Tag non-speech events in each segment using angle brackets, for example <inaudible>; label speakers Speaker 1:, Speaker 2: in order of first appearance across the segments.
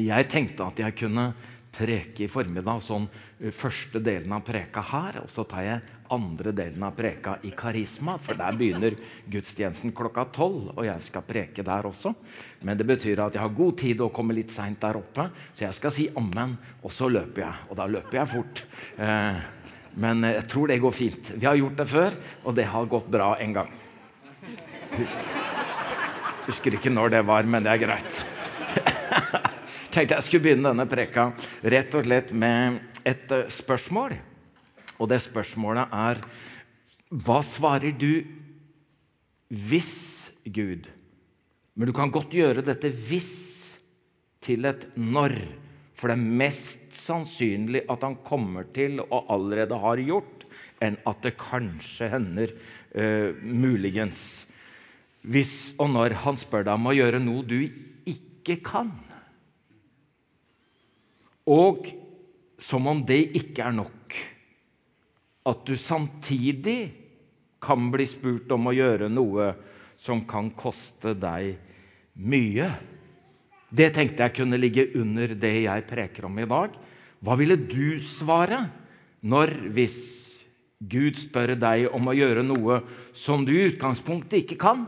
Speaker 1: Jeg tenkte at jeg kunne preke i formiddag, sånn eh, første delen av preka her. Og så tar jeg andre delen av preka i Karisma, for der begynner gudstjenesten klokka tolv. Og jeg skal preke der også. Men det betyr at jeg har god tid å komme litt seint der oppe. Så jeg skal si ammen, og så løper jeg. Og da løper jeg fort. Eh, men jeg tror det går fint. Vi har gjort det før, og det har gått bra en gang. Husker, husker ikke når det var, men det er greit tenkte jeg skulle begynne denne preka rett og slett med et eh, spørsmål. Og det spørsmålet er Hva svarer du hvis Gud? Men du kan godt gjøre dette hvis til et når. For det er mest sannsynlig at han kommer til og allerede har gjort, enn at det kanskje hender uh, muligens. Hvis og når han spør deg om å gjøre noe du ikke kan. Og som om det ikke er nok, at du samtidig kan bli spurt om å gjøre noe som kan koste deg mye. Det tenkte jeg kunne ligge under det jeg preker om i dag. Hva ville du svare når, hvis Gud spør deg om å gjøre noe som du i utgangspunktet ikke kan,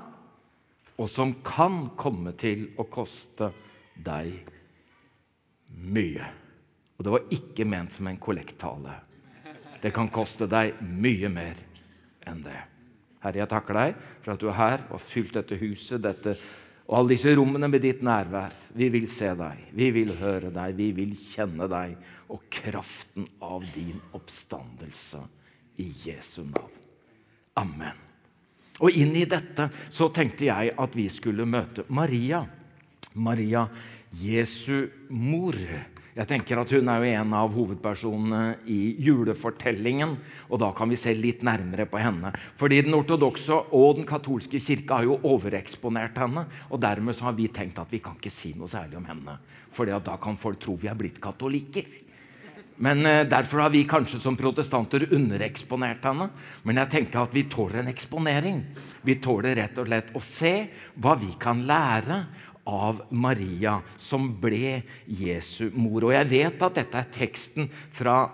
Speaker 1: og som kan komme til å koste deg mye? Og det var ikke ment som en kollekttale. Det kan koste deg mye mer enn det. Herre, jeg takker deg for at du er her og har fylt dette huset dette, og alle disse rommene med ditt nærvær. Vi vil se deg, vi vil høre deg, vi vil kjenne deg og kraften av din oppstandelse i Jesu navn. Amen. Og inn i dette så tenkte jeg at vi skulle møte Maria. Maria, Jesu mor. Jeg tenker at Hun er jo en av hovedpersonene i julefortellingen. og Da kan vi se litt nærmere på henne. Fordi Den ortodokse og den katolske kirke har jo overeksponert henne. og Dermed har vi tenkt at vi kan ikke si noe særlig om henne. For da kan folk tro vi er blitt katolikker. Men eh, Derfor har vi kanskje som protestanter undereksponert henne. Men jeg tenker at vi tåler en eksponering. Vi tåler rett og slett å se hva vi kan lære av Maria, som ble Jesu mor. Og jeg vet at dette er teksten fra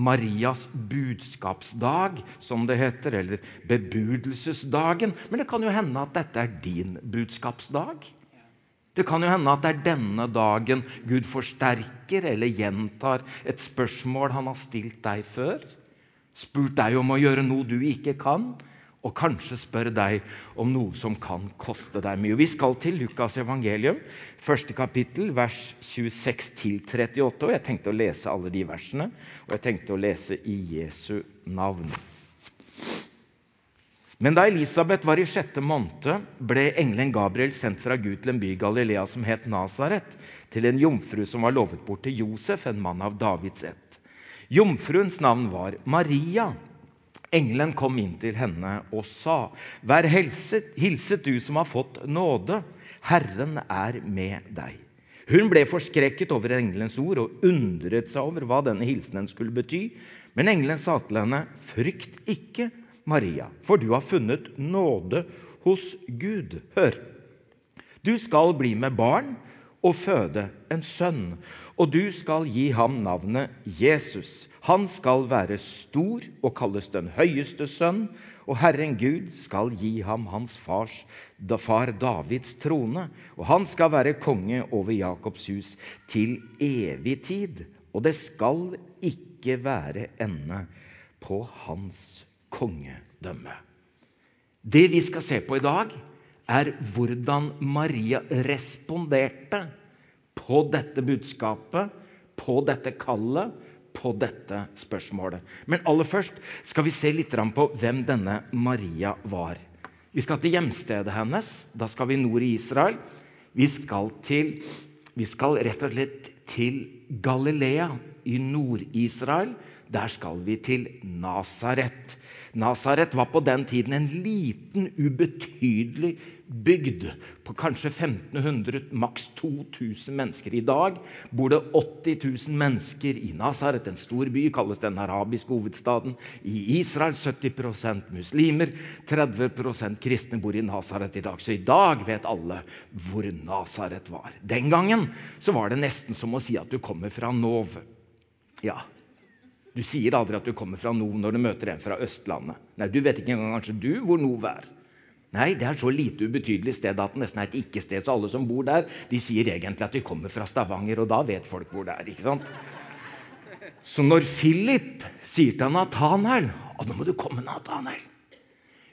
Speaker 1: Marias budskapsdag, som det heter, eller bebudelsesdagen. Men det kan jo hende at dette er din budskapsdag. Det kan jo hende at det er denne dagen Gud forsterker eller gjentar et spørsmål han har stilt deg før. Spurt deg om å gjøre noe du ikke kan og kanskje spørre deg om noe som kan koste deg mye. Vi skal til Lukas evangelium, første kapittel, vers 26-38. og Jeg tenkte å lese alle de versene, og jeg tenkte å lese i Jesu navn. Men da Elisabeth var i sjette måned, ble engelen Gabriel sendt fra Gud til en by i Galilea som het Nasaret, til en jomfru som var lovet bort til Josef, en mann av Davids ett. Jomfruens navn var Maria. Engelen kom inn til henne og sa, 'Vær hilset, hilset du som har fått nåde. Herren er med deg.' Hun ble forskrekket over engelens ord og undret seg over hva denne hilsenen skulle bety. Men engelen sa til henne, 'Frykt ikke, Maria, for du har funnet nåde hos Gud.' Hør, du skal bli med barn og føde en sønn, og du skal gi ham navnet Jesus. Han skal være stor og kalles den høyeste sønn, og Herren Gud skal gi ham hans fars, da far Davids trone, og han skal være konge over Jakobs hus til evig tid, og det skal ikke være ende på hans kongedømme. Det vi skal se på i dag, er hvordan Maria responderte på dette budskapet, på dette kallet på dette spørsmålet. Men aller først skal vi se litt på hvem denne Maria var. Vi skal til hjemstedet hennes. Da skal vi nord i Israel. Vi skal, til, vi skal rett og slett til Galilea, i Nord-Israel. Der skal vi til Nasaret. Nasaret var på den tiden en liten, ubetydelig bygd på kanskje 1500, maks 2000 mennesker. I dag bor det 80 000 mennesker i Nasaret, en stor by, kalles den arabiske hovedstaden. I Israel 70% muslimer, 30% kristne bor i Nasaret i dag. Så i dag vet alle hvor Nasaret var. Den gangen så var det nesten som å si at du kommer fra Nov. Ja, du sier aldri at du kommer fra Nov når du møter en fra Østlandet. Nei, Du vet ikke engang kanskje du hvor Nov er. Nei, det er så lite ubetydelig sted at det nesten er et ikke-sted. Så alle som bor der, de sier egentlig at de kommer fra Stavanger, og da vet folk hvor det er. ikke sant? Så når Philip sier til Nathanael at nå må du komme, Nathanael.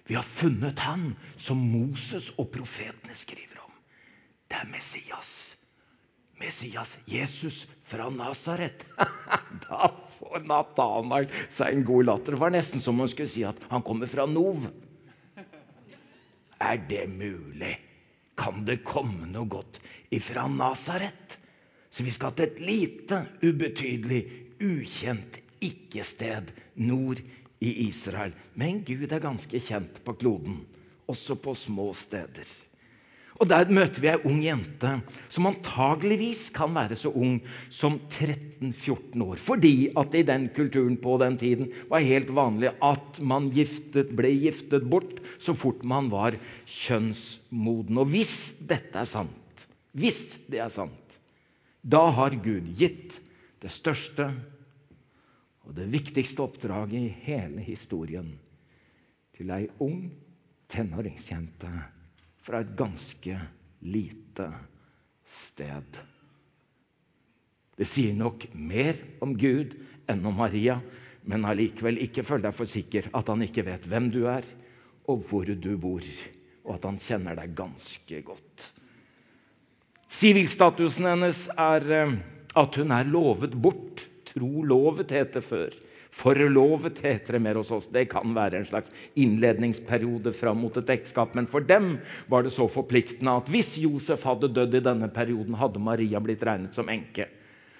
Speaker 1: Vi har funnet han som Moses og profetene skriver om. Det er Messias. Messias, Jesus fra Nasaret. <laughs> da får Nathanael seg en god latter. Det var nesten som om han skulle si at han kommer fra Nov. Er det mulig? Kan det komme noe godt ifra Nasaret? Så vi skal til et lite, ubetydelig, ukjent ikke-sted nord i Israel. Men Gud er ganske kjent på kloden, også på små steder. Og Der møter vi ei ung jente som antageligvis kan være så ung som 13-14 år. Fordi at i den kulturen på den tiden var helt vanlig at man giftet, ble giftet bort så fort man var kjønnsmoden. Og hvis dette er sant, hvis det er sant, da har Gud gitt det største og det viktigste oppdraget i hele historien til ei ung tenåringsjente fra et ganske lite sted. Det sier nok mer om Gud enn om Maria, men allikevel ikke føl deg for sikker at han ikke vet hvem du er, og hvor du bor, og at han kjenner deg ganske godt. Sivilstatusen hennes er eh, at hun er lovet bort. Tro lovet, het det før. Forlovet heter det mer hos oss. Det kan være en slags innledningsperiode fram mot et ekteskap. Men for dem var det så forpliktende at hvis Josef hadde dødd i denne perioden, hadde Maria blitt regnet som enke.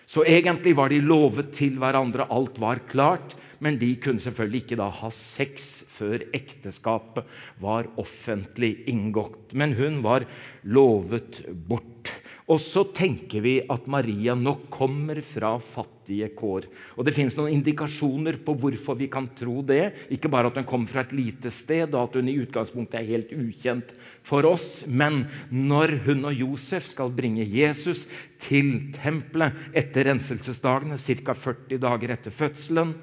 Speaker 1: Så egentlig var de lovet til hverandre. Alt var klart. Men de kunne selvfølgelig ikke da ha sex før ekteskapet var offentlig inngått. Men hun var lovet bort. Og så tenker vi at Maria nok kommer fra fattige kår. Og Det fins noen indikasjoner på hvorfor vi kan tro det. Ikke bare at hun kommer fra et lite sted, og at hun i utgangspunktet er helt ukjent for oss. Men når hun og Josef skal bringe Jesus til tempelet etter renselsesdagene, ca. 40 dager etter fødselen,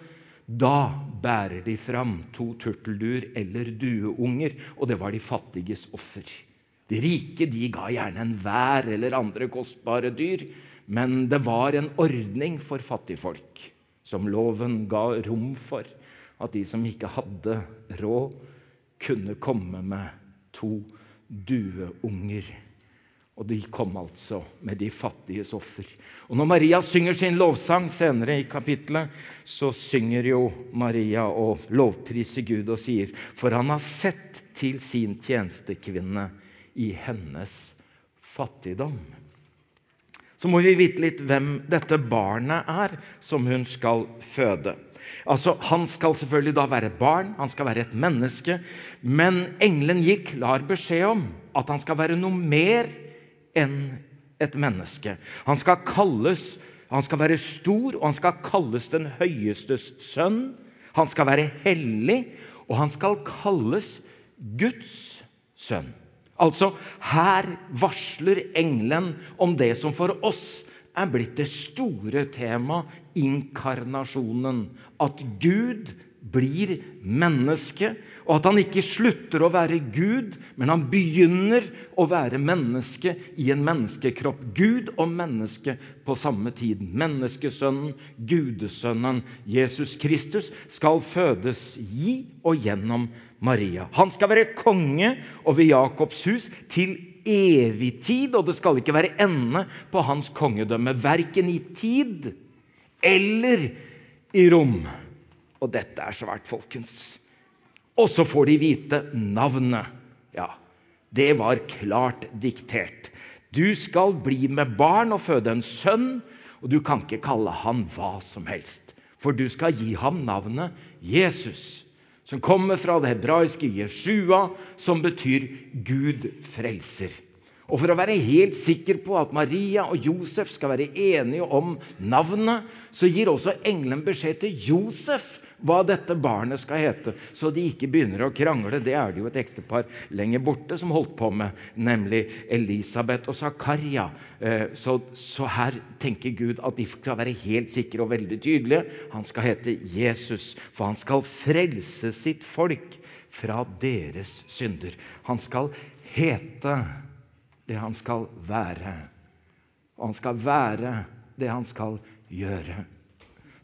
Speaker 1: da bærer de fram to turtelduer eller dueunger, og det var de fattiges offer. De rike de ga gjerne en vær eller andre kostbare dyr, men det var en ordning for fattigfolk som loven ga rom for. At de som ikke hadde råd, kunne komme med to dueunger. Og de kom altså med de fattiges offer. Og Når Maria synger sin lovsang senere i kapittelet, så synger jo Maria og lovpriser Gud og sier For han har sett til sin tjenestekvinne i hennes fattigdom. Så må vi vite litt hvem dette barnet er som hun skal føde. Altså, Han skal selvfølgelig da være et barn, han skal være et menneske. Men engelen gikk klar beskjed om at han skal være noe mer enn et menneske. Han skal kalles, han skal være stor, og han skal kalles den høyestes sønn. Han skal være hellig, og han skal kalles Guds sønn. Altså, her varsler engelen om det som for oss er blitt det store temaet inkarnasjonen. At Gud blir menneske, og at han ikke slutter å være Gud, men han begynner å være menneske i en menneskekropp. Gud og menneske på samme tid. Menneskesønnen, Gudesønnen, Jesus Kristus, skal fødes i og gjennom Maria. Han skal være konge over Jakobs hus til evig tid, og det skal ikke være ende på hans kongedømme, verken i tid eller i rom. Og dette er svært, folkens. Og så får de vite navnet. Ja, det var klart diktert. Du skal bli med barn og føde en sønn, Og du kan ikke kalle han hva som helst, for du skal gi ham navnet Jesus, som kommer fra det hebraiske Jeshua, som betyr Gud frelser. Og For å være helt sikker på at Maria og Josef skal være enige om navnet, så gir også engelen beskjed til Josef hva dette barnet skal hete, så de ikke begynner å krangle. Det er det jo et ektepar lenger borte som holdt på med, nemlig Elisabeth og Zakaria. Eh, så, så, her tenker Gud at de skal være helt sikre og veldig tydelige. Han skal hete Jesus, for han skal frelse sitt folk fra deres synder. Han skal hete det han skal være. Og han skal være det han skal gjøre.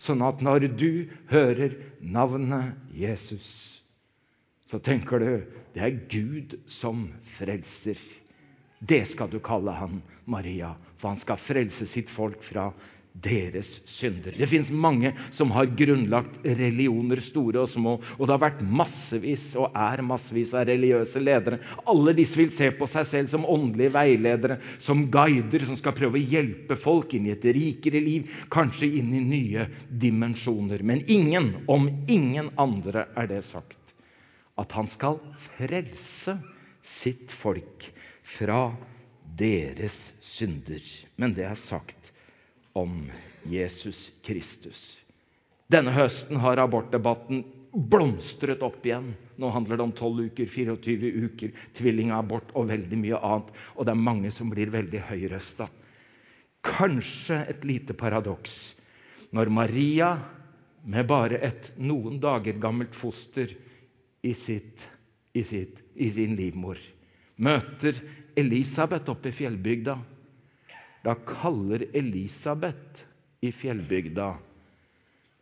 Speaker 1: Sånn at når du hører navnet Jesus, så tenker du det er Gud som frelser. Det skal du kalle han, Maria, for han skal frelse sitt folk fra deres synder. Det fins mange som har grunnlagt religioner, store og små. Og det har vært massevis og er massevis av religiøse ledere. Alle disse vil se på seg selv som åndelige veiledere, som guider som skal prøve å hjelpe folk inn i et rikere liv, kanskje inn i nye dimensjoner. Men ingen, om ingen andre, er det sagt at han skal frelse sitt folk fra deres synder. Men det er sagt om Jesus Kristus. Denne høsten har abortdebatten blomstret opp igjen. Nå handler det om 12 uker, 24 uker, tvillingabort og veldig mye annet. Og det er mange som blir veldig høyrøsta. Kanskje et lite paradoks når Maria, med bare et noen dager gammelt foster i, sitt, i, sitt, i sin livmor, møter Elisabeth oppe i fjellbygda da kaller Elisabeth i fjellbygda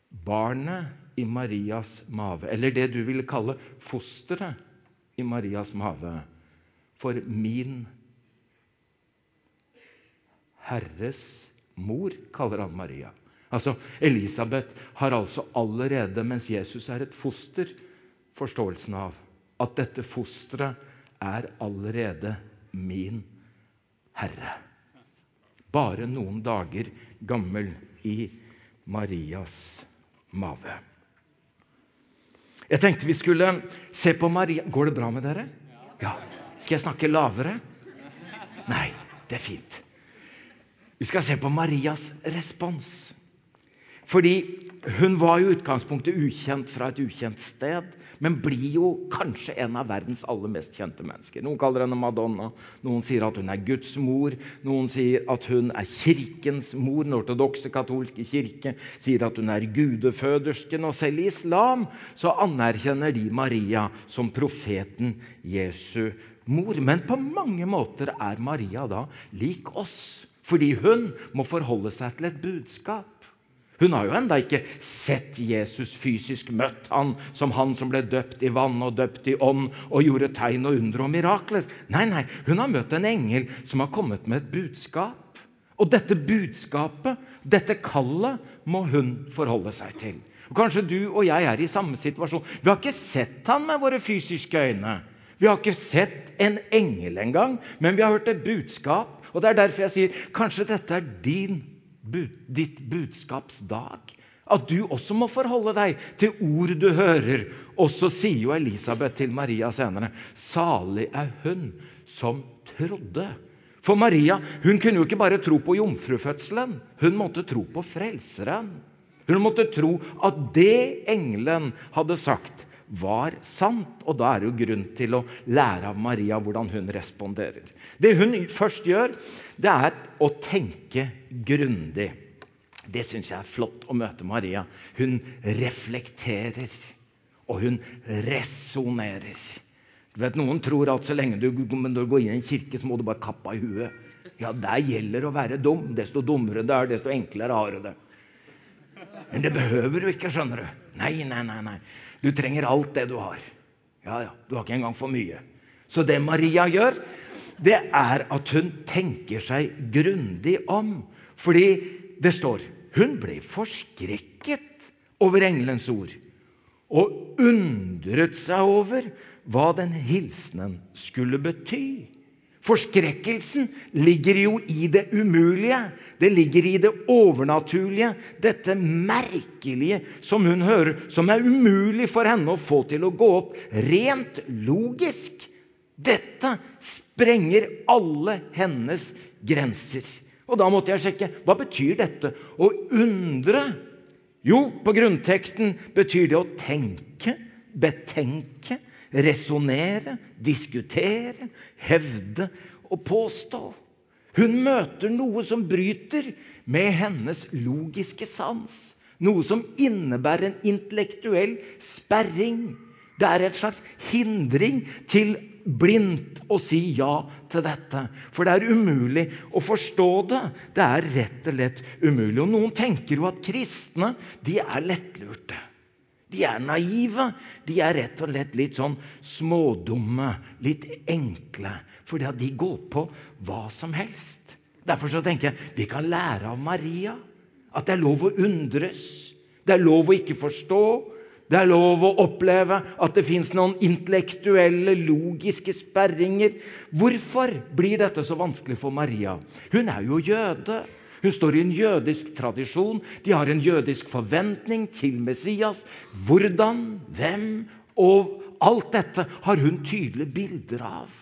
Speaker 1: barnet i Marias mave, eller det du ville kalle fosteret i Marias mave, for min Herres mor, kaller han Maria. Altså, Elisabeth har altså allerede, mens Jesus er et foster, forståelsen av at dette fosteret er allerede min Herre bare noen dager gammel i Marias mave. Jeg tenkte vi skulle se på Maria Går det bra med dere? Ja. Skal jeg snakke lavere? Nei, det er fint. Vi skal se på Marias respons. Fordi hun var i utgangspunktet ukjent fra et ukjent sted, men blir jo kanskje en av verdens aller mest kjente mennesker. Noen kaller henne Madonna, noen sier at hun er Guds mor, noen sier at hun er kirkens mor. Den ortodokse katolske kirke sier at hun er gudefødersken. Og selv i islam så anerkjenner de Maria som profeten Jesu mor. Men på mange måter er Maria da lik oss, fordi hun må forholde seg til et budskap. Hun har jo enda ikke sett Jesus fysisk, møtt han som han som ble døpt i vann og døpt i ånd og gjorde tegn og under og mirakler. Nei, nei, hun har møtt en engel som har kommet med et budskap. Og dette budskapet, dette kallet, må hun forholde seg til. Og Kanskje du og jeg er i samme situasjon. Vi har ikke sett han med våre fysiske øyne. Vi har ikke sett en engel engang, men vi har hørt et budskap. Og det er derfor jeg sier kanskje dette er din ditt budskapsdag. At du også må forholde deg til ord du hører. Og så sier jo Elisabeth til Maria senere Salig er hun som trodde. For Maria hun kunne jo ikke bare tro på jomfrufødselen. Hun måtte tro på Frelseren. Hun måtte tro at det engelen hadde sagt, var sant. Og da er det jo grunn til å lære av Maria hvordan hun responderer. Det hun først gjør, det er å tenke grundig. Det syns jeg er flott å møte Maria. Hun reflekterer, og hun resonnerer. Du vet, Noen tror at så lenge du, du går inn i en kirke, så må du bare kappe av huet. Ja, der gjelder å være dum. Desto dummere det er, desto enklere har du det. Men det behøver du ikke, skjønner du. Nei, nei, nei. nei. Du trenger alt det du har. Ja, ja, Du har ikke engang for mye. Så det Maria gjør, det er at hun tenker seg grundig om. Fordi det står hun ble forskrekket over engelens ord og undret seg over hva den hilsenen skulle bety. Forskrekkelsen ligger jo i det umulige. Det ligger i det overnaturlige. Dette merkelige som hun hører, som er umulig for henne å få til å gå opp rent logisk. Dette sprenger alle hennes grenser. Og da måtte jeg sjekke hva betyr dette å undre. Jo, på grunnteksten betyr det å tenke, betenke, resonnere, diskutere, hevde og påstå. Hun møter noe som bryter med hennes logiske sans. Noe som innebærer en intellektuell sperring. Det er et slags hindring til blindt å si ja til dette. For det er umulig å forstå det. Det er rett og slett umulig. Og Noen tenker jo at kristne de er lettlurte. De er naive. De er rett og slett litt sånn smådumme, litt enkle. Fordi at de går på hva som helst. Derfor så tenker jeg vi kan lære av Maria. At det er lov å undres. Det er lov å ikke forstå. Det er lov å oppleve at det fins noen intellektuelle, logiske sperringer. Hvorfor blir dette så vanskelig for Maria? Hun er jo jøde. Hun står i en jødisk tradisjon. De har en jødisk forventning til Messias. Hvordan, hvem og alt dette har hun tydelige bilder av.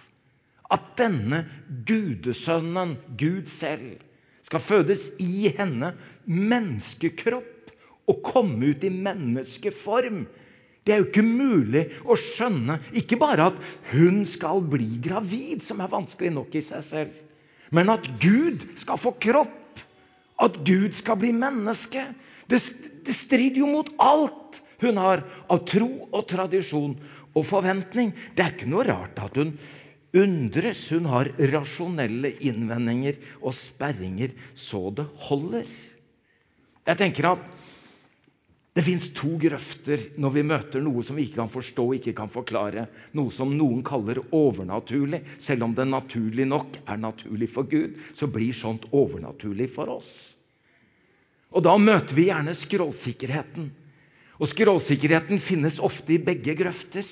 Speaker 1: At denne gudesønnen, Gud selv, skal fødes i henne, menneskekropp, og komme ut i menneskeform. Det er jo ikke mulig å skjønne ikke bare at hun skal bli gravid, som er vanskelig nok i seg selv, men at Gud skal få kropp. At Gud skal bli menneske. Det, det strider jo mot alt hun har av tro og tradisjon og forventning. Det er ikke noe rart at hun undres. Hun har rasjonelle innvendinger og sperringer så det holder. Jeg tenker at det fins to grøfter når vi møter noe som vi ikke kan forstå ikke kan forklare. Noe som noen kaller overnaturlig. Selv om det naturlig nok er naturlig for Gud, så blir sånt overnaturlig for oss. Og Da møter vi gjerne skråsikkerheten. Og Skråsikkerheten finnes ofte i begge grøfter.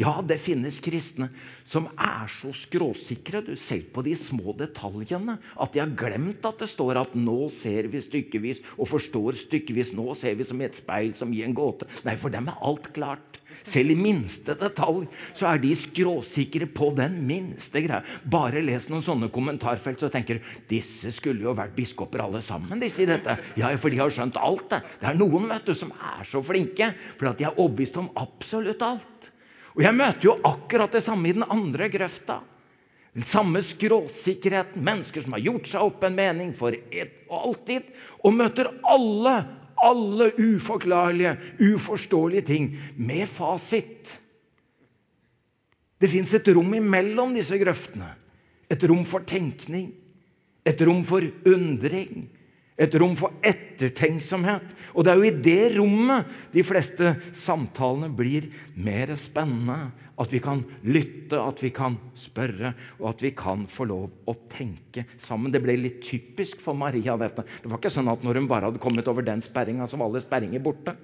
Speaker 1: Ja, det finnes kristne som er så skråsikre du, selv på de små detaljene at de har glemt at det står at 'nå ser vi stykkevis' og 'forstår stykkevis'. 'Nå ser vi som et speil som i en gåte'. Nei, for dem er alt klart. Selv i minste detalj så er de skråsikre på den minste greia. Bare les noen sånne kommentarfelt, så tenker du disse skulle jo vært biskoper alle sammen. disse i dette. Ja, For de har skjønt alt. Det Det er noen vet du, som er så flinke, for at de er overbevist om absolutt alt. Og Jeg møter jo akkurat det samme i den andre grøfta. Den samme skråsikkerheten. Mennesker som har gjort seg opp en mening for et og alltid, og møter alle, alle uforklarlige, uforståelige ting med fasit. Det fins et rom imellom disse grøftene. Et rom for tenkning, et rom for undring, et rom for ettertenksomhet. Og det er jo i det rommet de fleste samtalene blir mer spennende. At vi kan lytte, at vi kan spørre, og at vi kan få lov å tenke sammen. Det ble litt typisk for Maria. dette. Det var ikke sånn at når hun bare hadde kommet over den sperringa, så var alle sperringer borte.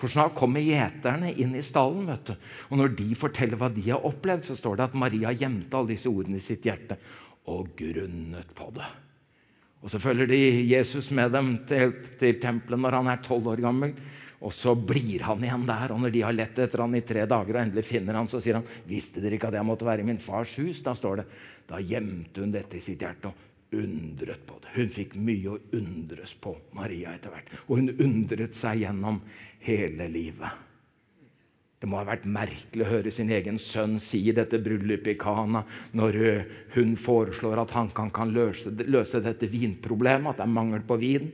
Speaker 1: For snart kommer gjeterne inn i stallen. vet du. Og når de forteller hva de har opplevd, så står det at Maria gjemte alle disse ordene i sitt hjerte og grunnet på det. Og Så følger de Jesus med dem til, til tempelet når han er tolv år gammel. Og så blir han igjen der. Og når de har lett etter han i tre dager og endelig finner han, så sier han, 'Visste dere ikke at jeg måtte være i min fars hus?' Da står det, da gjemte hun dette i sitt hjerte og undret på det. Hun fikk mye å undres på, Maria, etter hvert. Og hun undret seg gjennom hele livet. Det må ha vært merkelig å høre sin egen sønn si i dette bryllupet i Kana når hun foreslår at han kan, kan løse, løse, dette vinproblemet, at det er mangel på vin.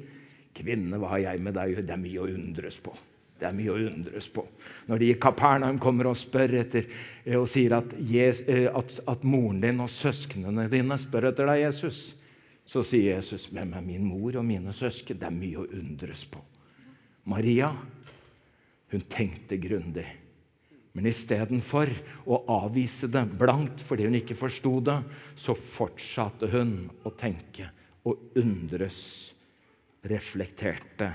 Speaker 1: Kvinne, hva har jeg med deg Det er mye å undres på. Det er mye å undres på. Når de i Kapernaum kommer og spør etter og sier at, Jesus, at, at moren din og søsknene dine spør etter deg, Jesus, så sier Jesus, 'Hvem er min mor og mine søsken?' Det er mye å undres på. Maria, hun tenkte grundig. Men istedenfor å avvise det blankt fordi hun ikke forsto det, så fortsatte hun å tenke og undres, reflekterte,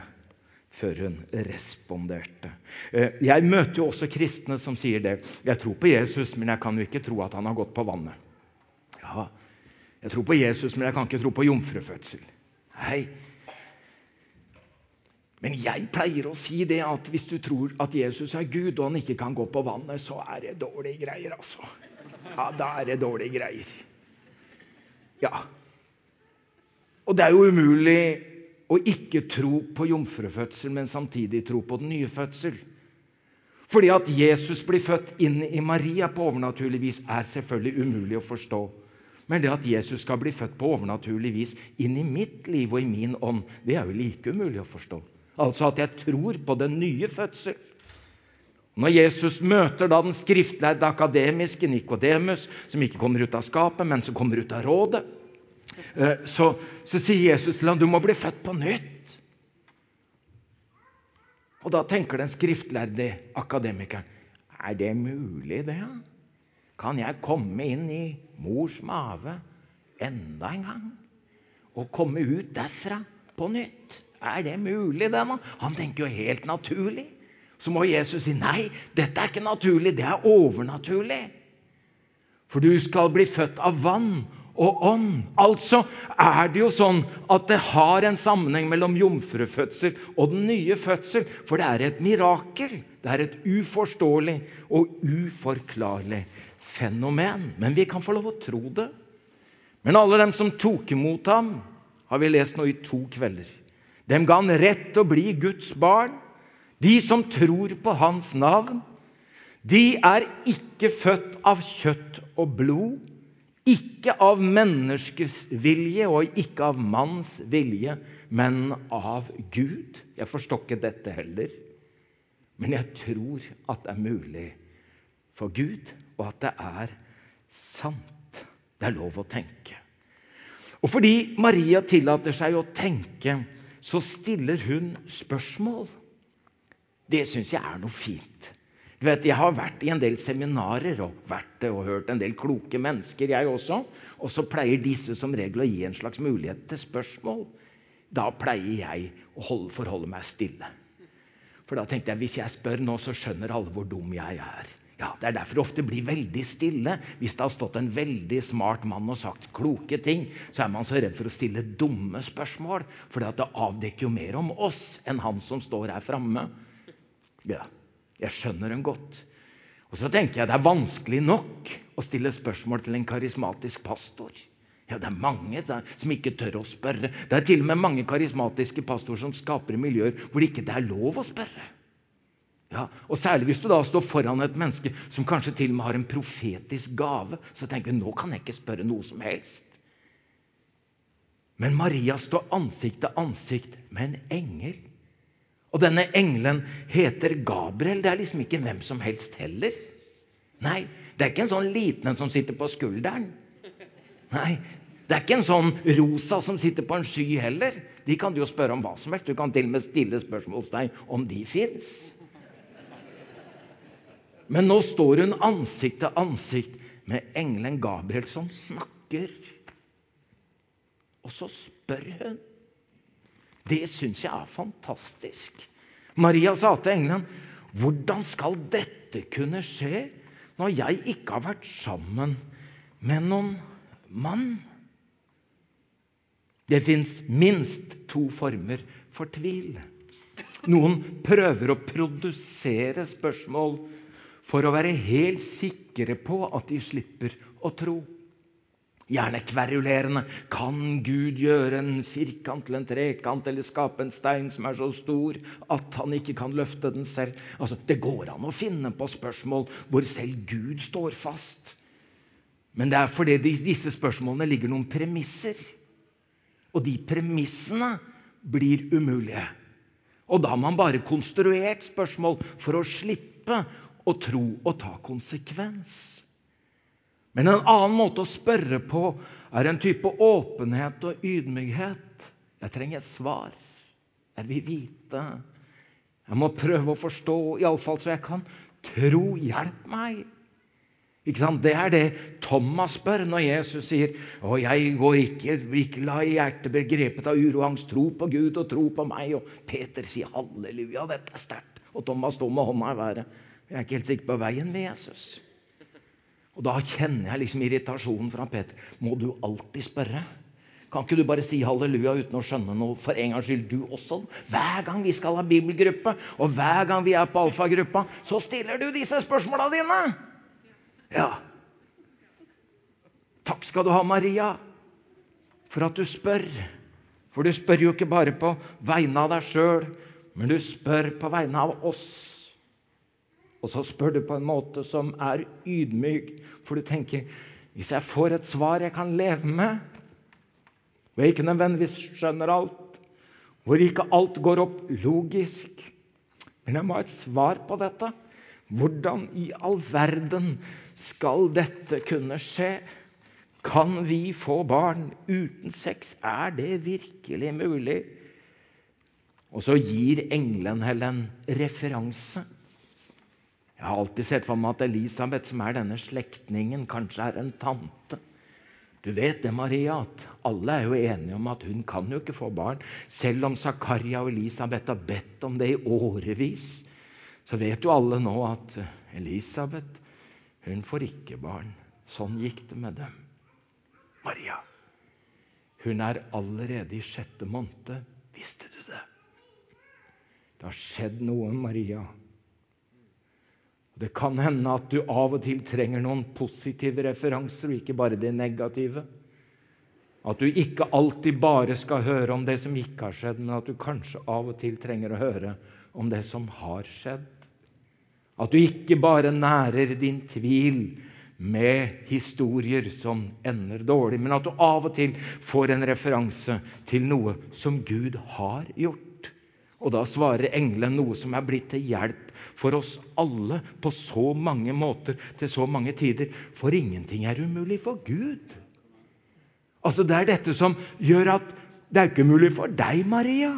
Speaker 1: før hun responderte. Eh, jeg møter jo også kristne som sier det. Jeg tror på Jesus, men jeg kan jo ikke tro at han har gått på vannet. Ja, Jeg tror på Jesus, men jeg kan ikke tro på jomfrufødsel. Nei. Men jeg pleier å si det at hvis du tror at Jesus er Gud, og han ikke kan gå på vannet, så er det dårlige greier, altså. Ja, da er det dårlige greier. Ja. Og det er jo umulig å ikke tro på jomfrufødsel, men samtidig tro på den nye fødsel. Fordi at Jesus blir født inn i Maria på overnaturlig vis, er selvfølgelig umulig å forstå. Men det at Jesus skal bli født på overnaturlig vis inn i mitt liv og i min ånd, det er jo like umulig å forstå. Altså at jeg tror på den nye fødsel. Når Jesus møter da den skriftlærde akademiske Nikodemus, som ikke kommer ut av skapet, men som kommer ut av rådet, eh, så, så sier Jesus til ham du må bli født på nytt. Og da tenker den skriftlærde akademikeren er det mulig, det? Kan jeg komme inn i mors mage enda en gang? Og komme ut derfra på nytt? Er det mulig, det? nå? Han tenker jo helt naturlig. Så må Jesus si nei, dette er ikke naturlig, det er overnaturlig. For du skal bli født av vann og ånd. Altså er det jo sånn at det har en sammenheng mellom jomfrufødsel og den nye fødsel. For det er et mirakel. Det er et uforståelig og uforklarlig fenomen. Men vi kan få lov å tro det. Men alle dem som tok imot ham, har vi lest nå i to kvelder. Dem ga han rett til å bli Guds barn. De som tror på hans navn. De er ikke født av kjøtt og blod ikke av menneskers vilje og ikke av manns vilje, men av Gud. Jeg forstår ikke dette heller. Men jeg tror at det er mulig for Gud, og at det er sant. Det er lov å tenke. Og fordi Maria tillater seg å tenke, så stiller hun spørsmål. Det syns jeg er noe fint. Du vet, Jeg har vært i en del seminarer og vært og hørt en del kloke mennesker. jeg også. Og så pleier disse som regel å gi en slags mulighet til spørsmål. Da pleier jeg å holde, forholde meg stille. For da tenkte jeg hvis jeg spør nå, så skjønner alle hvor dum jeg er. Ja, Det er derfor det ofte blir veldig stille. Hvis det har stått en veldig smart mann og sagt kloke ting, så er man så redd for å stille dumme spørsmål. For det avdekker jo mer om oss enn han som står her framme. Ja. Jeg skjønner dem godt. Og så tenker jeg det er vanskelig nok å stille spørsmål til en karismatisk pastor. Ja, Det er mange som ikke tør å spørre. Det er til og med mange karismatiske pastorer som skaper miljøer hvor det ikke er lov å spørre. Ja, og Særlig hvis du da står foran et menneske som kanskje til og med har en profetisk gave. Så tenker du nå kan jeg ikke spørre noe som helst. Men Maria står ansikt til ansikt med en engel. Og denne engelen heter Gabriel. Det er liksom ikke hvem som helst heller. Nei, det er ikke en sånn liten en som sitter på skulderen. Nei, det er ikke en sånn rosa som sitter på en sky heller. De kan du jo spørre om hva som helst. Du kan til og med stille spørsmålstegn om de fins. Men nå står hun ansikt til ansikt med engelen Gabriel som snakker. Og så spør hun. Det syns jeg er fantastisk. Maria sa til engelen, 'Hvordan skal dette kunne skje når jeg ikke har vært sammen med noen mann?' Det fins minst to former for tvil. Noen prøver å produsere spørsmål for å være helt sikre på at de slipper å tro. Gjerne kverulerende. Kan Gud gjøre en firkant til en trekant eller skape en stein som er så stor at han ikke kan løfte den selv? Altså, Det går an å finne på spørsmål hvor selv Gud står fast. Men det er fordi disse spørsmålene ligger noen premisser. Og de premissene blir umulige. Og da har man bare konstruert spørsmål for å slippe å tro og ta konsekvens. Men en annen måte å spørre på er en type åpenhet og ydmykhet. Jeg trenger et svar. Jeg vil vite. Jeg må prøve å forstå, iallfall så jeg kan. Tro, hjelp meg. Ikke sant? Det er det Thomas spør når Jesus sier å, jeg går ikke, ikke la hjertet bli grepet av uro og angst. Tro på Gud og tro på meg. Og Peter sier halleluja, dette er sterkt. Og Thomas står med hånda i været. Jeg er ikke helt sikker på veien ved Jesus. Og da kjenner jeg liksom irritasjonen fra Peter. Må du alltid spørre? Kan ikke du bare si halleluja uten å skjønne noe for en gangs skyld, du også? Hver gang vi skal ha bibelgruppe, og hver gang vi er på alfagruppa, så stiller du disse spørsmåla dine! Ja. Takk skal du ha, Maria, for at du spør. For du spør jo ikke bare på vegne av deg sjøl, men du spør på vegne av oss. Og så spør du på en måte som er ydmyk, for du tenker hvis jeg får et svar jeg kan leve med, hvor jeg ikke nødvendigvis skjønner alt, hvor ikke alt går opp logisk Men jeg må ha et svar på dette. Hvordan i all verden skal dette kunne skje? Kan vi få barn uten sex? Er det virkelig mulig? Og så gir engelen henne en referanse. Jeg har alltid sett for meg at Elisabeth, som er denne slektningen, kanskje er en tante. Du vet det, Maria, at alle er jo enige om at hun kan jo ikke få barn. Selv om Zakaria og Elisabeth har bedt om det i årevis, så vet jo alle nå at Elisabeth hun får ikke barn. Sånn gikk det med dem. Maria, hun er allerede i sjette måned. Visste du det? Det har skjedd noe, Maria. Det kan hende at du av og til trenger noen positive referanser, og ikke bare det negative. At du ikke alltid bare skal høre om det som ikke har skjedd, men at du kanskje av og til trenger å høre om det som har skjedd. At du ikke bare nærer din tvil med historier som ender dårlig, men at du av og til får en referanse til noe som Gud har gjort. Og da svarer engelen noe som er blitt til hjelp for oss alle på så mange måter til så mange tider. For ingenting er umulig for Gud. Altså Det er dette som gjør at det er ikke mulig for deg, Maria,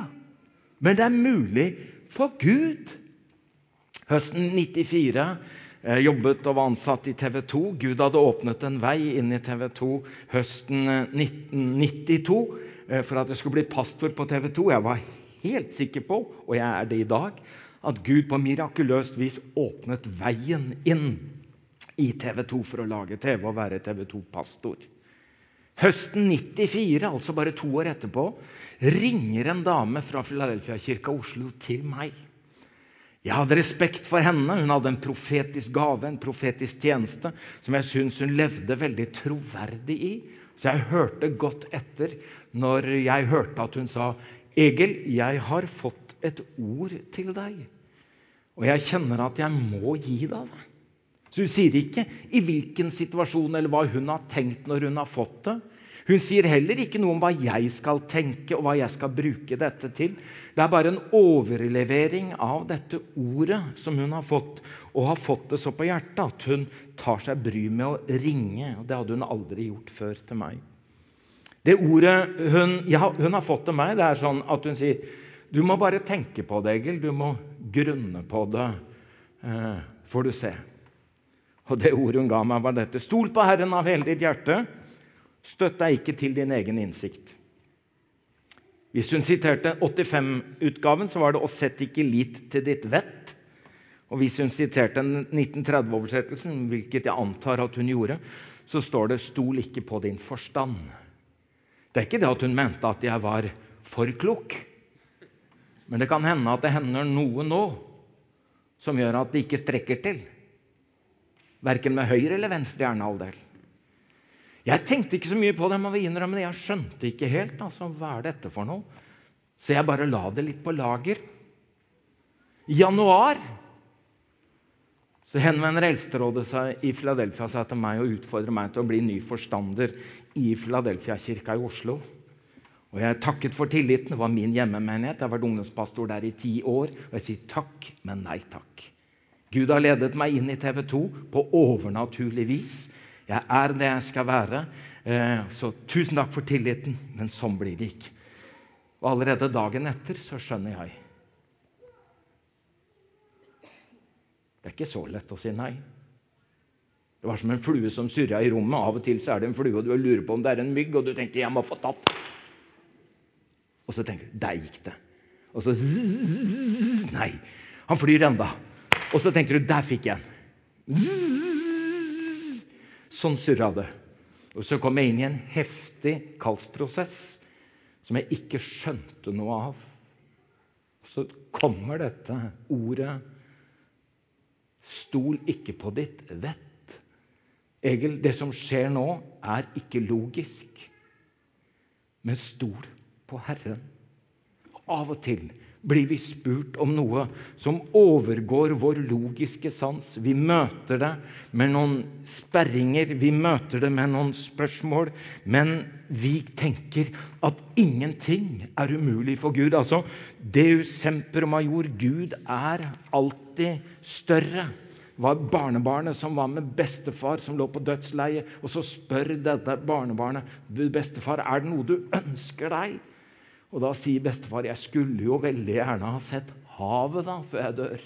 Speaker 1: men det er mulig for Gud. Høsten 94 eh, jobbet og var ansatt i TV 2. Gud hadde åpnet en vei inn i TV 2 høsten 1992 eh, for at jeg skulle bli pastor på TV 2. Jeg var helt sikker på, og jeg er det i dag, at Gud på mirakuløst vis åpnet veien inn i TV 2 for å lage TV og være TV 2-pastor. Høsten 94, altså bare to år etterpå, ringer en dame fra Filadelfia-kirka Oslo til meg. Jeg hadde respekt for henne. Hun hadde en profetisk gave, en profetisk tjeneste, som jeg syns hun levde veldig troverdig i. Så jeg hørte godt etter når jeg hørte at hun sa, 'Egil, jeg har fått et ord til deg. Og jeg kjenner at jeg må gi deg det. Så hun sier ikke i hvilken situasjon eller hva hun har tenkt når hun har fått det. Hun sier heller ikke noe om hva jeg skal tenke og hva jeg skal bruke dette til. Det er bare en overlevering av dette ordet som hun har fått, og har fått det så på hjertet at hun tar seg bry med å ringe. Det hadde hun aldri gjort før til meg. Det ordet hun, ja, hun har fått til meg, det er sånn at hun sier du må bare tenke på det, Egil. Du må grunne på det, eh, får du se. Og det ordet hun ga meg, var dette. Stol på Herren av hele ditt hjerte. Støtt deg ikke til din egen innsikt. Hvis hun siterte 85-utgaven, så var det 'Og sett ikke lit til ditt vett'. Og hvis hun siterte 1930-oversettelsen, hvilket jeg antar at hun gjorde, så står det 'Stol ikke på din forstand'. Det er ikke det at hun mente at jeg var for klok. Men det kan hende at det hender noe nå som gjør at det ikke strekker til. Verken med høyre eller venstre hjernehalvdel. Jeg tenkte ikke så mye på det, men. Jeg skjønte ikke helt altså, hva er dette for noe. Så jeg bare la det litt på lager. I januar så henvender Eldsterådet seg i Philadelphia seg til meg og utfordrer meg til å bli ny forstander i Philadelphia-kirka i Oslo. Og jeg takket for tilliten. Det var min hjemmemenighet. Jeg har vært ungdomspastor der i ti år. Og jeg sier takk, men nei takk. Gud har ledet meg inn i TV 2 på overnaturlig vis. Jeg er det jeg skal være. Eh, så tusen takk for tilliten, men sånn blir det ikke. Og allerede dagen etter så skjønner jeg. Det er ikke så lett å si nei. Det var som en flue som surra i rommet. Av og til så er det en flue, og du lurer på om det er en mygg, og du tenker 'jeg må få tatt'. Og så tenker du der gikk det. Og så zzz, Nei, han flyr enda. Og så tenker du der fikk jeg en. Sånn surra det. Og så kom jeg inn i en heftig kallsprosess som jeg ikke skjønte noe av. Og Så kommer dette ordet Stol ikke på ditt vett. Egil, det som skjer nå, er ikke logisk. Men stol på Herren. Av og til blir vi spurt om noe som overgår vår logiske sans. Vi møter det med noen sperringer, vi møter det med noen spørsmål. Men vi tenker at ingenting er umulig for Gud. Altså, Deus semper major. Gud er alltid større Det var barnebarnet som var med bestefar, som lå på dødsleiet. Og så spør dette barnebarnet bestefar, er det noe du ønsker deg. Og da sier bestefar jeg skulle jo veldig gjerne ha sett havet da, før jeg dør.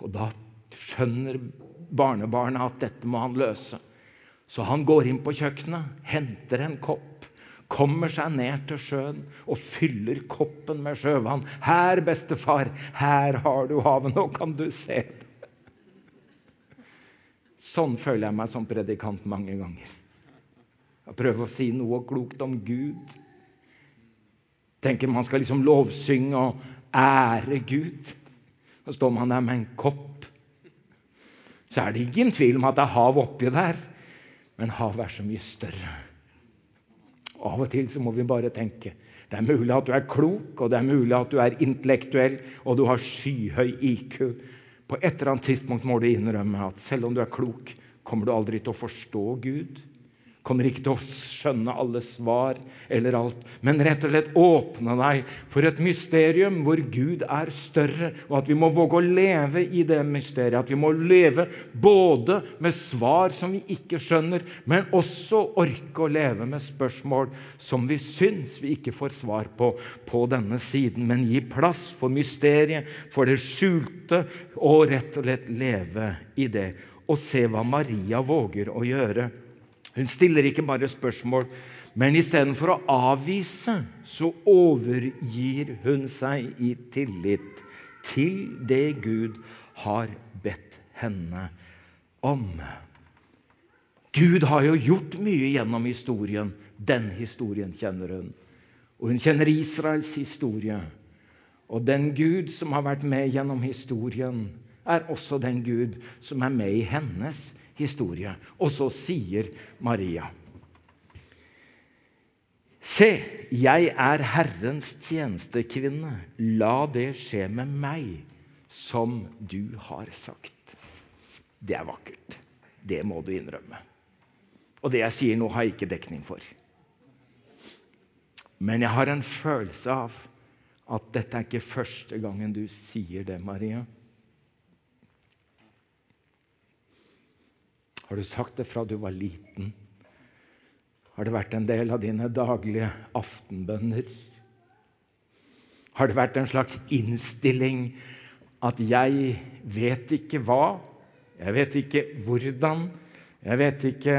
Speaker 1: Og da skjønner barnebarnet at dette må han løse. Så han går inn på kjøkkenet, henter en kopp, kommer seg ned til sjøen og fyller koppen med sjøvann. 'Her, bestefar, her har du havet. Nå kan du se det.' Sånn føler jeg meg som predikant mange ganger. Jeg prøver å si noe klokt om Gud tenker man skal liksom lovsynge og ære Gud. Så står man der med en kopp. Så er det ingen tvil om at det er hav oppi der, men havet er så mye større. Av og til så må vi bare tenke det er mulig at du er klok, og det er mulig at du er intellektuell, og du har skyhøy IQ. På et eller annet tidspunkt må du innrømme at selv om du er klok, kommer du aldri til å forstå Gud kommer ikke til å skjønne alle svar eller alt, men rett og slett åpne deg for et mysterium hvor Gud er større, og at vi må våge å leve i det mysteriet. At vi må leve både med svar som vi ikke skjønner, men også orke å leve med spørsmål som vi syns vi ikke får svar på på denne siden, men gi plass for mysteriet, for det skjulte, og rett og slett leve i det. Og se hva Maria våger å gjøre. Hun stiller ikke bare spørsmål, men istedenfor å avvise, så overgir hun seg i tillit til det Gud har bedt henne om. Gud har jo gjort mye gjennom historien. Den historien kjenner hun. Og hun kjenner Israels historie. Og den Gud som har vært med gjennom historien, er også den Gud som er med i hennes historie. Og så sier Maria Se, jeg er Herrens tjenestekvinne. La det skje med meg som du har sagt. Det er vakkert. Det må du innrømme. Og det jeg sier nå, har jeg ikke dekning for. Men jeg har en følelse av at dette er ikke første gangen du sier det, Maria. Har du sagt det fra du var liten? Har det vært en del av dine daglige aftenbønner? Har det vært en slags innstilling at 'jeg vet ikke hva', 'jeg vet ikke hvordan', 'jeg vet ikke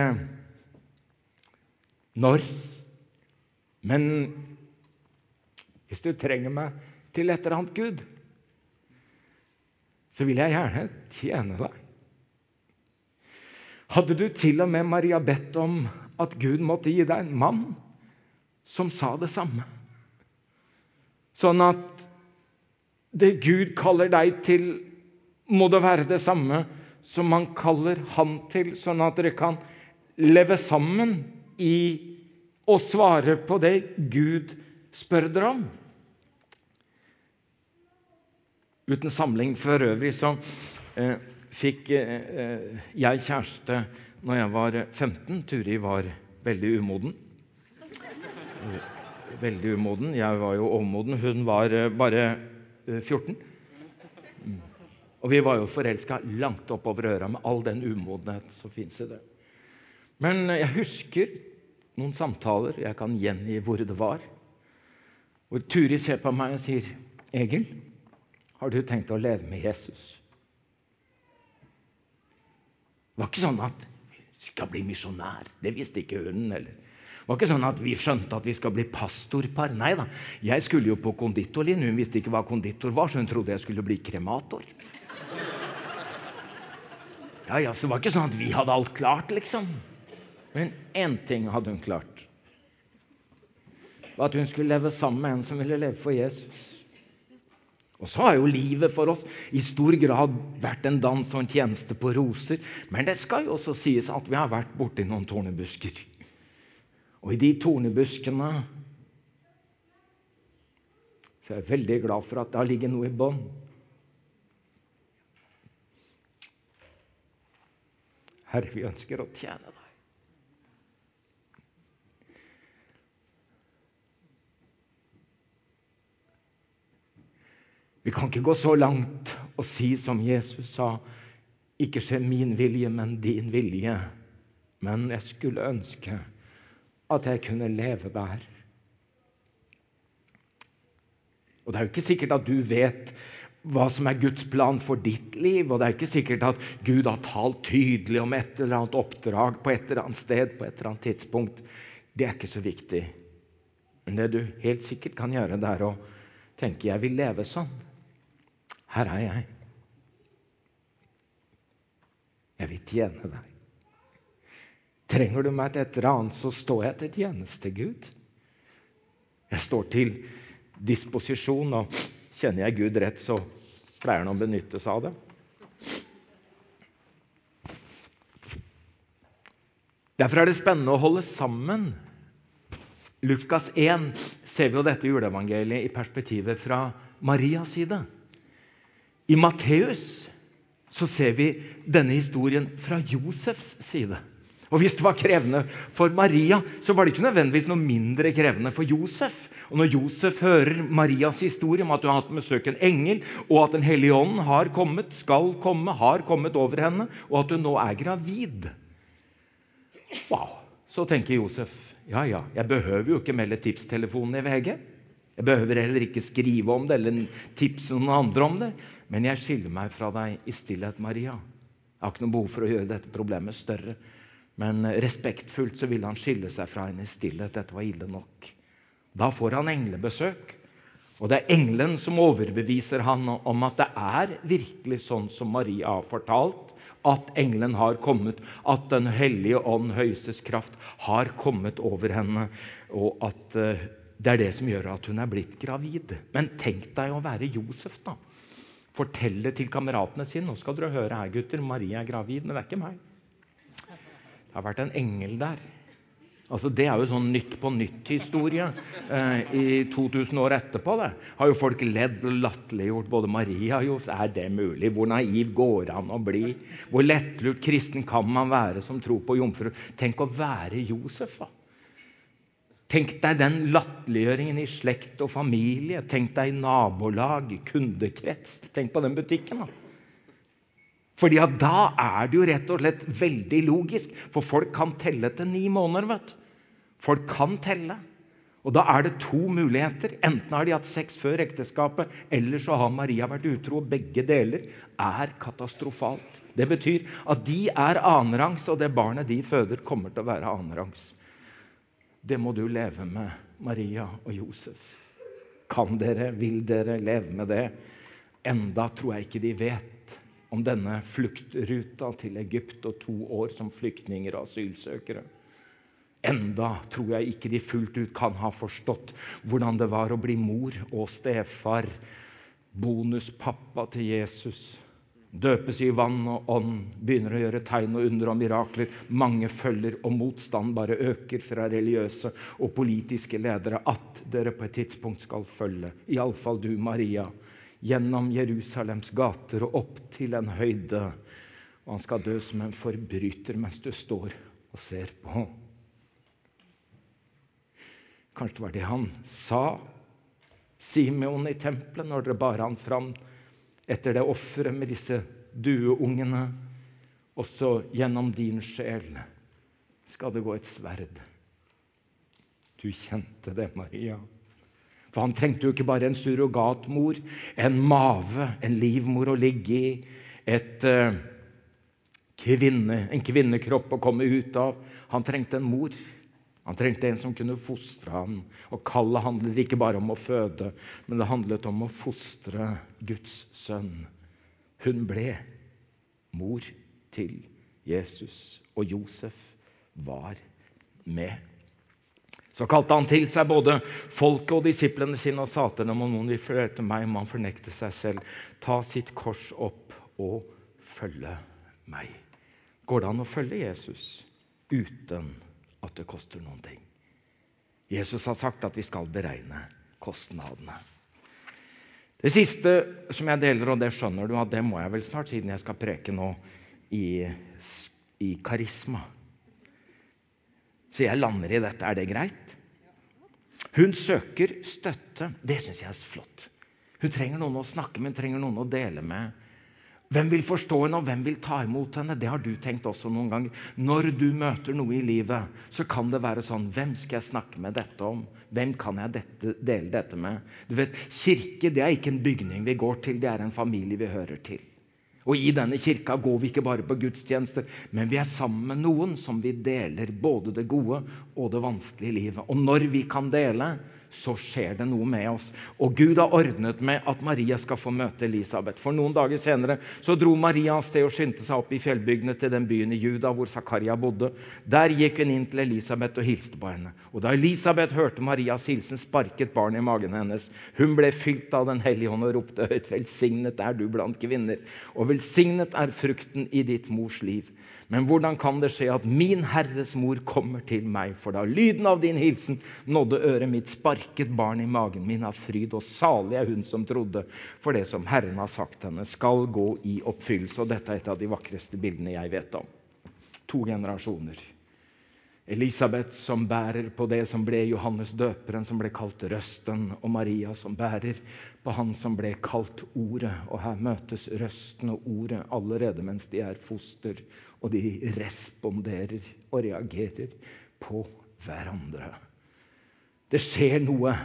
Speaker 1: når', men hvis du trenger meg til et eller annet, Gud, så vil jeg gjerne tjene deg. Hadde du til og med, Maria, bedt om at Gud måtte gi deg en mann som sa det samme? Sånn at det Gud kaller deg til, må det være det samme som han kaller han til, sånn at dere kan leve sammen i å svare på det Gud spør dere om. Uten samling for øvrig så eh, fikk eh, jeg kjæreste når jeg var 15. Turi var veldig umoden. Veldig umoden. Jeg var jo overmoden. Hun var eh, bare 14. Eh, mm. Og vi var jo forelska langt oppover øra med all den umodenhet som fins i det. Men jeg husker noen samtaler. Jeg kan gjengi hvor det var. Hvor Turi ser på meg og sier, 'Egil, har du tenkt å leve med Jesus?' Det var ikke sånn at vi skal bli misjonær. Det visste ikke hun. eller. Det var ikke sånn at vi skjønte at vi skal bli pastorpar. Nei da. Jeg skulle jo på konditorlinje. Hun visste ikke hva konditor var, så hun trodde jeg skulle bli kremator. Ja, ja, Så det var ikke sånn at vi hadde alt klart, liksom. Men én ting hadde hun klart. Var At hun skulle leve sammen med en som ville leve for Jesus. Og så har jo livet for oss i stor grad vært en dans og en tjeneste på roser. Men det skal jo også sies at vi har vært borti noen tornebusker. Og i de tornebuskene så er jeg veldig glad for at det har ligget noe i bånn. Herre, vi ønsker å tjene deg. Vi kan ikke gå så langt og si som Jesus sa, ikke skje min vilje, men din vilje. Men jeg skulle ønske at jeg kunne leve der. Og Det er jo ikke sikkert at du vet hva som er Guds plan for ditt liv, og det er ikke sikkert at Gud har talt tydelig om et eller annet oppdrag på et eller annet sted på et eller annet tidspunkt. Det er ikke så viktig. Men det du helt sikkert kan gjøre, det er å tenke 'jeg vil leve sånn'. Her er jeg. Jeg vil tjene deg. Trenger du meg til et eller annet, så står jeg til tjeneste, Gud. Jeg står til disposisjon, og kjenner jeg Gud rett, så pleier han å benytte seg av det. Derfor er det spennende å holde sammen. Lukas 1 ser vi jo dette juleevangeliet i perspektivet fra Marias side. I Matteus så ser vi denne historien fra Josefs side. Og Hvis det var krevende for Maria, så var det ikke nødvendigvis noe mindre krevende for Josef. Og Når Josef hører Marias historie om at hun har hatt besøk en engel, og at Den hellige ånd har kommet, skal komme, har kommet over henne, og at hun nå er gravid Wow! Så tenker Josef ja, ja, jeg behøver jo ikke melde tipstelefonen i VG. Jeg behøver heller ikke skrive om det eller tipse noen andre om det. Men jeg skiller meg fra deg i stillhet, Maria. Jeg har ikke noe behov for å gjøre dette problemet større. Men respektfullt så ville han skille seg fra henne i stillhet. Dette var ille nok. Da får han englebesøk. Og det er engelen som overbeviser han om at det er virkelig sånn som Maria har fortalt, at engelen har kommet, at Den hellige ånd, høyestes kraft, har kommet over henne, og at uh, det er det som gjør at hun er blitt gravid. Men tenk deg å være Josef, da. Fortelle til kameratene sine nå skal dere høre her, gutter, Marie er gravid, men det er ikke meg. Det har vært en engel der. Altså, Det er jo sånn Nytt på nytt-historie eh, i 2000 år etterpå. det. Har jo folk ledd og latterliggjort både Maria og Josef. Er det mulig? Hvor naiv går det an å bli? Hvor lettlurt kristen kan man være som tror på jomfru? Tenk å være Josef, da. Tenk deg den latterliggjøringen i slekt og familie. Tenk deg nabolag, kundekrets. Tenk på den butikken. da. Fordi at Da er det jo rett og slett veldig logisk, for folk kan telle til ni måneder. vet du. Folk kan telle. Og Da er det to muligheter. Enten har de hatt sex før ekteskapet, eller så har Maria vært utro. og Begge deler er katastrofalt. Det betyr at de er annenrangs, og det barnet de føder, kommer til å være annenrangs. Det må du leve med, Maria og Josef. Kan dere, vil dere leve med det? Enda tror jeg ikke de vet om denne fluktruta til Egypt og to år som flyktninger og asylsøkere. Enda tror jeg ikke de fullt ut kan ha forstått hvordan det var å bli mor og stefar, bonuspappa til Jesus døpes i vann og ånd, begynner å gjøre tegn og under og mirakler. Mange følger, og motstand bare øker fra religiøse og politiske ledere. At dere på et tidspunkt skal følge, iallfall du, Maria, gjennom Jerusalems gater og opp til en høyde. Og han skal dø som en forbryter mens du står og ser på. Kanskje det var det han sa, Simeon i tempelet, når dere bar han fram etter det offeret med disse dueungene. Også gjennom din sjel skal det gå et sverd. Du kjente det, Maria. For han trengte jo ikke bare en surrogatmor, en mave, en livmor å ligge i, et, uh, kvinne, en kvinnekropp å komme ut av. Han trengte en mor. Han trengte en som kunne fostre ham. Og kallet handlet ikke bare om å føde, men det handlet om å fostre Guds sønn. Hun ble mor til Jesus. Og Josef var med. Så kalte han til seg både folket og disiplene sine og sa til dem om noen vil følge etter meg, må han fornekte seg selv, ta sitt kors opp og følge meg. Går det an å følge Jesus uten at det koster noen ting? Jesus har sagt at vi skal beregne kostnadene. Det siste som jeg deler, og det skjønner du, at det må jeg vel snart, siden jeg skal preke nå i, i karisma. Så jeg lander i dette. Er det greit? Hun søker støtte. Det syns jeg er flott. Hun trenger noen å snakke med, hun trenger noen å dele med. Hvem vil forstå henne, og hvem vil ta imot henne? Det har du tenkt også noen ganger. Når du møter noe i livet, så kan det være sånn Hvem skal jeg snakke med dette om? Hvem kan jeg dette, dele dette med? Du vet, Kirke det er ikke en bygning vi går til, det er en familie vi hører til. Og I denne kirka går vi ikke bare på gudstjenester, men vi er sammen med noen som vi deler både det gode og det vanskelige livet. Og når vi kan dele, så skjer det noe med oss. Og Gud har ordnet med at Maria skal få møte Elisabeth. For noen dager senere så dro Maria av sted og skyndte seg opp i fjellbygdene til den byen i Juda hvor Zakaria bodde. Der gikk hun inn til Elisabeth og hilste på henne. Og Da Elisabeth hørte Marias hilsen, sparket barnet i magen hennes. Hun ble fylt av Den hellige hånd og ropte høyt, velsignet er du blant kvinner, og velsignet er frukten i ditt mors liv. Men hvordan kan det skje at min Herres mor kommer til meg? For da lyden av din hilsen nådde øret mitt, sparket barn i magen min av fryd, og salig er hun som trodde, for det som Herren har sagt henne, skal gå i oppfyllelse. Og dette er et av de vakreste bildene jeg vet om. To generasjoner. Elisabeth som bærer på det som ble Johannes døperen, som ble kalt Røsten, og Maria som bærer på han som ble kalt Ordet. Og her møtes Røsten og Ordet allerede mens de er foster, og de responderer og reagerer på hverandre. Det skjer noe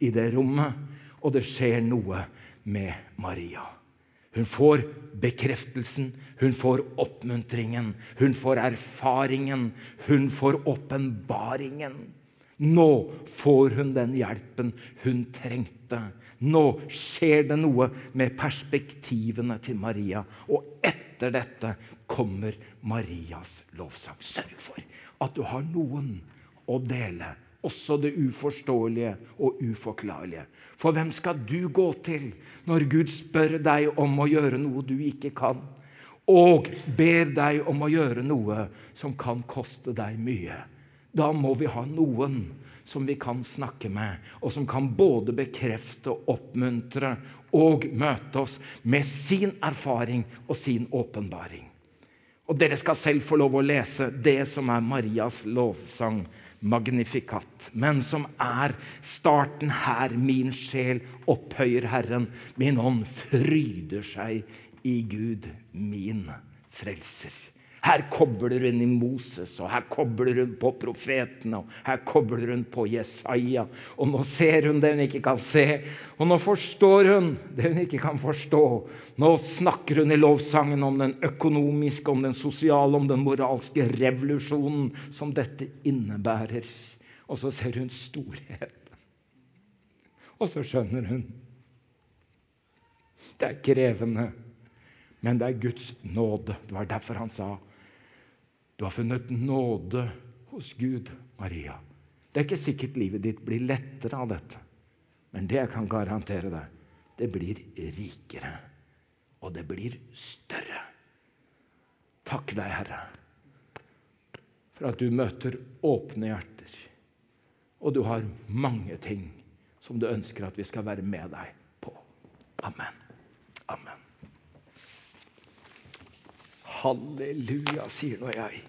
Speaker 1: i det rommet, og det skjer noe med Maria. Hun får bekreftelsen, hun får oppmuntringen, hun får erfaringen, hun får åpenbaringen. Nå får hun den hjelpen hun trengte. Nå skjer det noe med perspektivene til Maria. Og etter dette kommer Marias lovsang. Sørg for at du har noen å dele også det uforståelige og uforklarlige. For hvem skal du gå til når Gud spør deg om å gjøre noe du ikke kan, og ber deg om å gjøre noe som kan koste deg mye? Da må vi ha noen som vi kan snakke med, og som kan både bekrefte, oppmuntre og møte oss med sin erfaring og sin åpenbaring. Og Dere skal selv få lov å lese det som er Marias lovsang Magnificat, men som er starten her. Min sjel opphøyer Herren, min ånd fryder seg i Gud, min frelser. Her kobler hun i Moses, og her kobler hun på profetene, og her kobler hun på Jesaja. Og nå ser hun det hun ikke kan se, og nå forstår hun det hun ikke kan forstå. Nå snakker hun i lovsangen om den økonomiske, om den sosiale, om den moralske revolusjonen som dette innebærer. Og så ser hun storhet. Og så skjønner hun. Det er krevende, men det er Guds nåde. Det var derfor han sa du har funnet nåde hos Gud, Maria. Det er ikke sikkert livet ditt blir lettere av dette, men det jeg kan garantere deg, det blir rikere, og det blir større. Takk deg, Herre, for at du møter åpne hjerter, og du har mange ting som du ønsker at vi skal være med deg på. Amen. Amen. Halleluja, sier nå jeg.